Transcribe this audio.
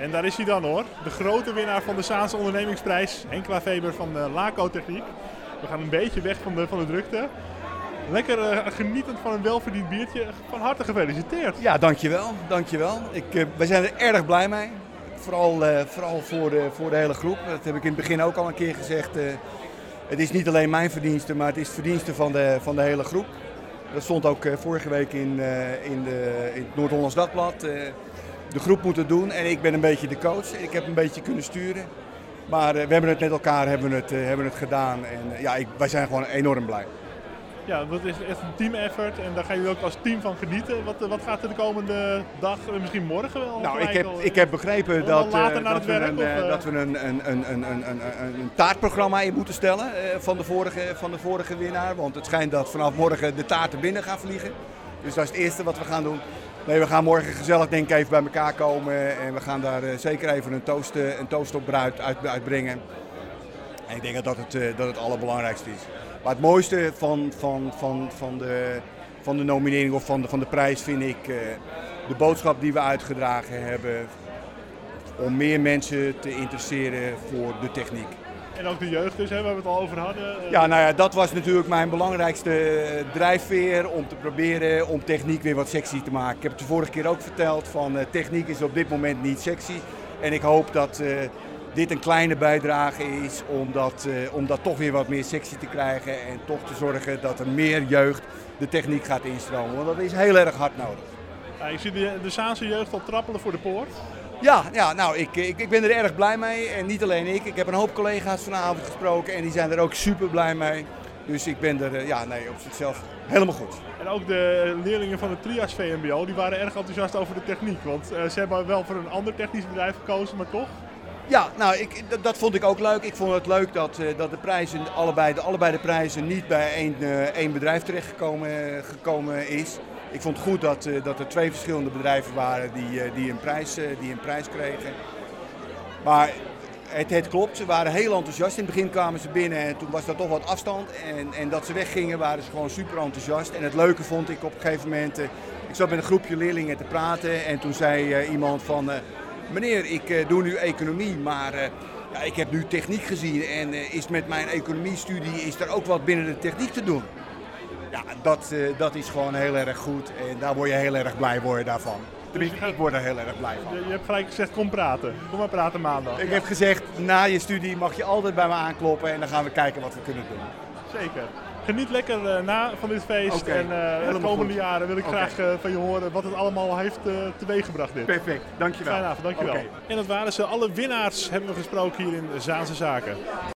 En daar is hij dan hoor. De grote winnaar van de Zaanse ondernemingsprijs. Henkla Weber van de Laco Techniek. We gaan een beetje weg van de, van de drukte. Lekker uh, genietend van een welverdiend biertje. Van harte gefeliciteerd. Ja, dankjewel. dankjewel. Ik, uh, wij zijn er erg blij mee. Vooral, uh, vooral voor, de, voor de hele groep. Dat heb ik in het begin ook al een keer gezegd. het is niet alleen mijn verdienste, maar het is het verdienste van de, van de hele groep. Dat stond ook vorige week in, in, de, in het Noord-Hollands Dagblad. De groep moet het doen en ik ben een beetje de coach. Ik heb een beetje kunnen sturen. Maar we hebben het met elkaar hebben het, hebben het gedaan. En ja, ik, wij zijn gewoon enorm blij. Ja, dat is echt een team effort en daar gaan jullie ook als team van genieten. Wat, wat gaat er de komende dag, misschien morgen wel? Nou, ik heb, ik heb begrepen dat, uh, dat, we een, uh, dat we een, een, een, een, een, een taartprogramma in moeten stellen uh, van, de vorige, van de vorige winnaar. Want het schijnt dat vanaf morgen de taarten binnen gaan vliegen. Dus dat is het eerste wat we gaan doen. We gaan morgen gezellig denk ik even bij elkaar komen en we gaan daar zeker even een toast, een toast op uit, uit, uitbrengen. En ik denk dat het, dat het allerbelangrijkste is. Maar het mooiste van, van, van, van, de, van de nominering of van de, van de prijs vind ik de boodschap die we uitgedragen hebben. Om meer mensen te interesseren voor de techniek. En ook de jeugd dus, hè, waar we het al over hadden. Ja, nou ja, dat was natuurlijk mijn belangrijkste drijfveer om te proberen om techniek weer wat sexy te maken. Ik heb het de vorige keer ook verteld van uh, techniek is op dit moment niet sexy. En ik hoop dat... Dit een kleine bijdrage is om dat, om dat toch weer wat meer sexy te krijgen en toch te zorgen dat er meer jeugd de techniek gaat instromen. Want dat is heel erg hard nodig. Ja, ik zie de, de Zaanse jeugd al trappelen voor de poort. Ja, ja nou, ik, ik, ik ben er erg blij mee. En niet alleen ik. Ik heb een hoop collega's vanavond gesproken en die zijn er ook super blij mee. Dus ik ben er ja, nee, op zichzelf helemaal goed. En ook de leerlingen van het Trias VMBO die waren erg enthousiast over de techniek. Want uh, ze hebben wel voor een ander technisch bedrijf gekozen, maar toch? Ja, nou, ik, dat, dat, vond ik ook leuk. Ik vond het leuk dat, uh, dat de prijzen, allebei de, allebei de prijzen niet bij één, uh, één bedrijf terechtgekomen uh, gekomen is. Ik vond het goed dat, dat er twee verschillende bedrijven waren die, die, een, prijs, die een prijs kregen. Maar het, het, klopt, ze waren heel enthousiast. In het begin kwamen ze binnen en toen was er toch wat afstand. En, en dat ze weggingen waren ze gewoon super enthousiast. En het leuke vond ik op een gegeven moment... ik zat met een groepje leerlingen te praten en toen zei iemand van meneer, ik doe nu economie, maar ja, ik heb nu techniek gezien en is met mijn economiestudie is er ook wat binnen de techniek te doen. Ja, dat, dat is gewoon heel erg goed en daar word je heel erg blij worden daarvan. Dus ik word er heel erg blij van. Je, je, hebt gelijk gezegd, kom praten. Kom maar praten maandag. Ik heb gezegd, na je studie mag je altijd bij me aankloppen en dan gaan we kijken wat we kunnen doen. Zeker. Geniet lekker uh, na van dit feest. Okay, en uh, de komende goed. jaren wil ik okay. graag uh, van je horen wat het allemaal heeft teweeggebracht. Dit. Perfect, dankjewel. Fijne avond, dankjewel. Okay. En dat waren ze. Alle winnaars hebben we gesproken hier in Zaanse Zaken.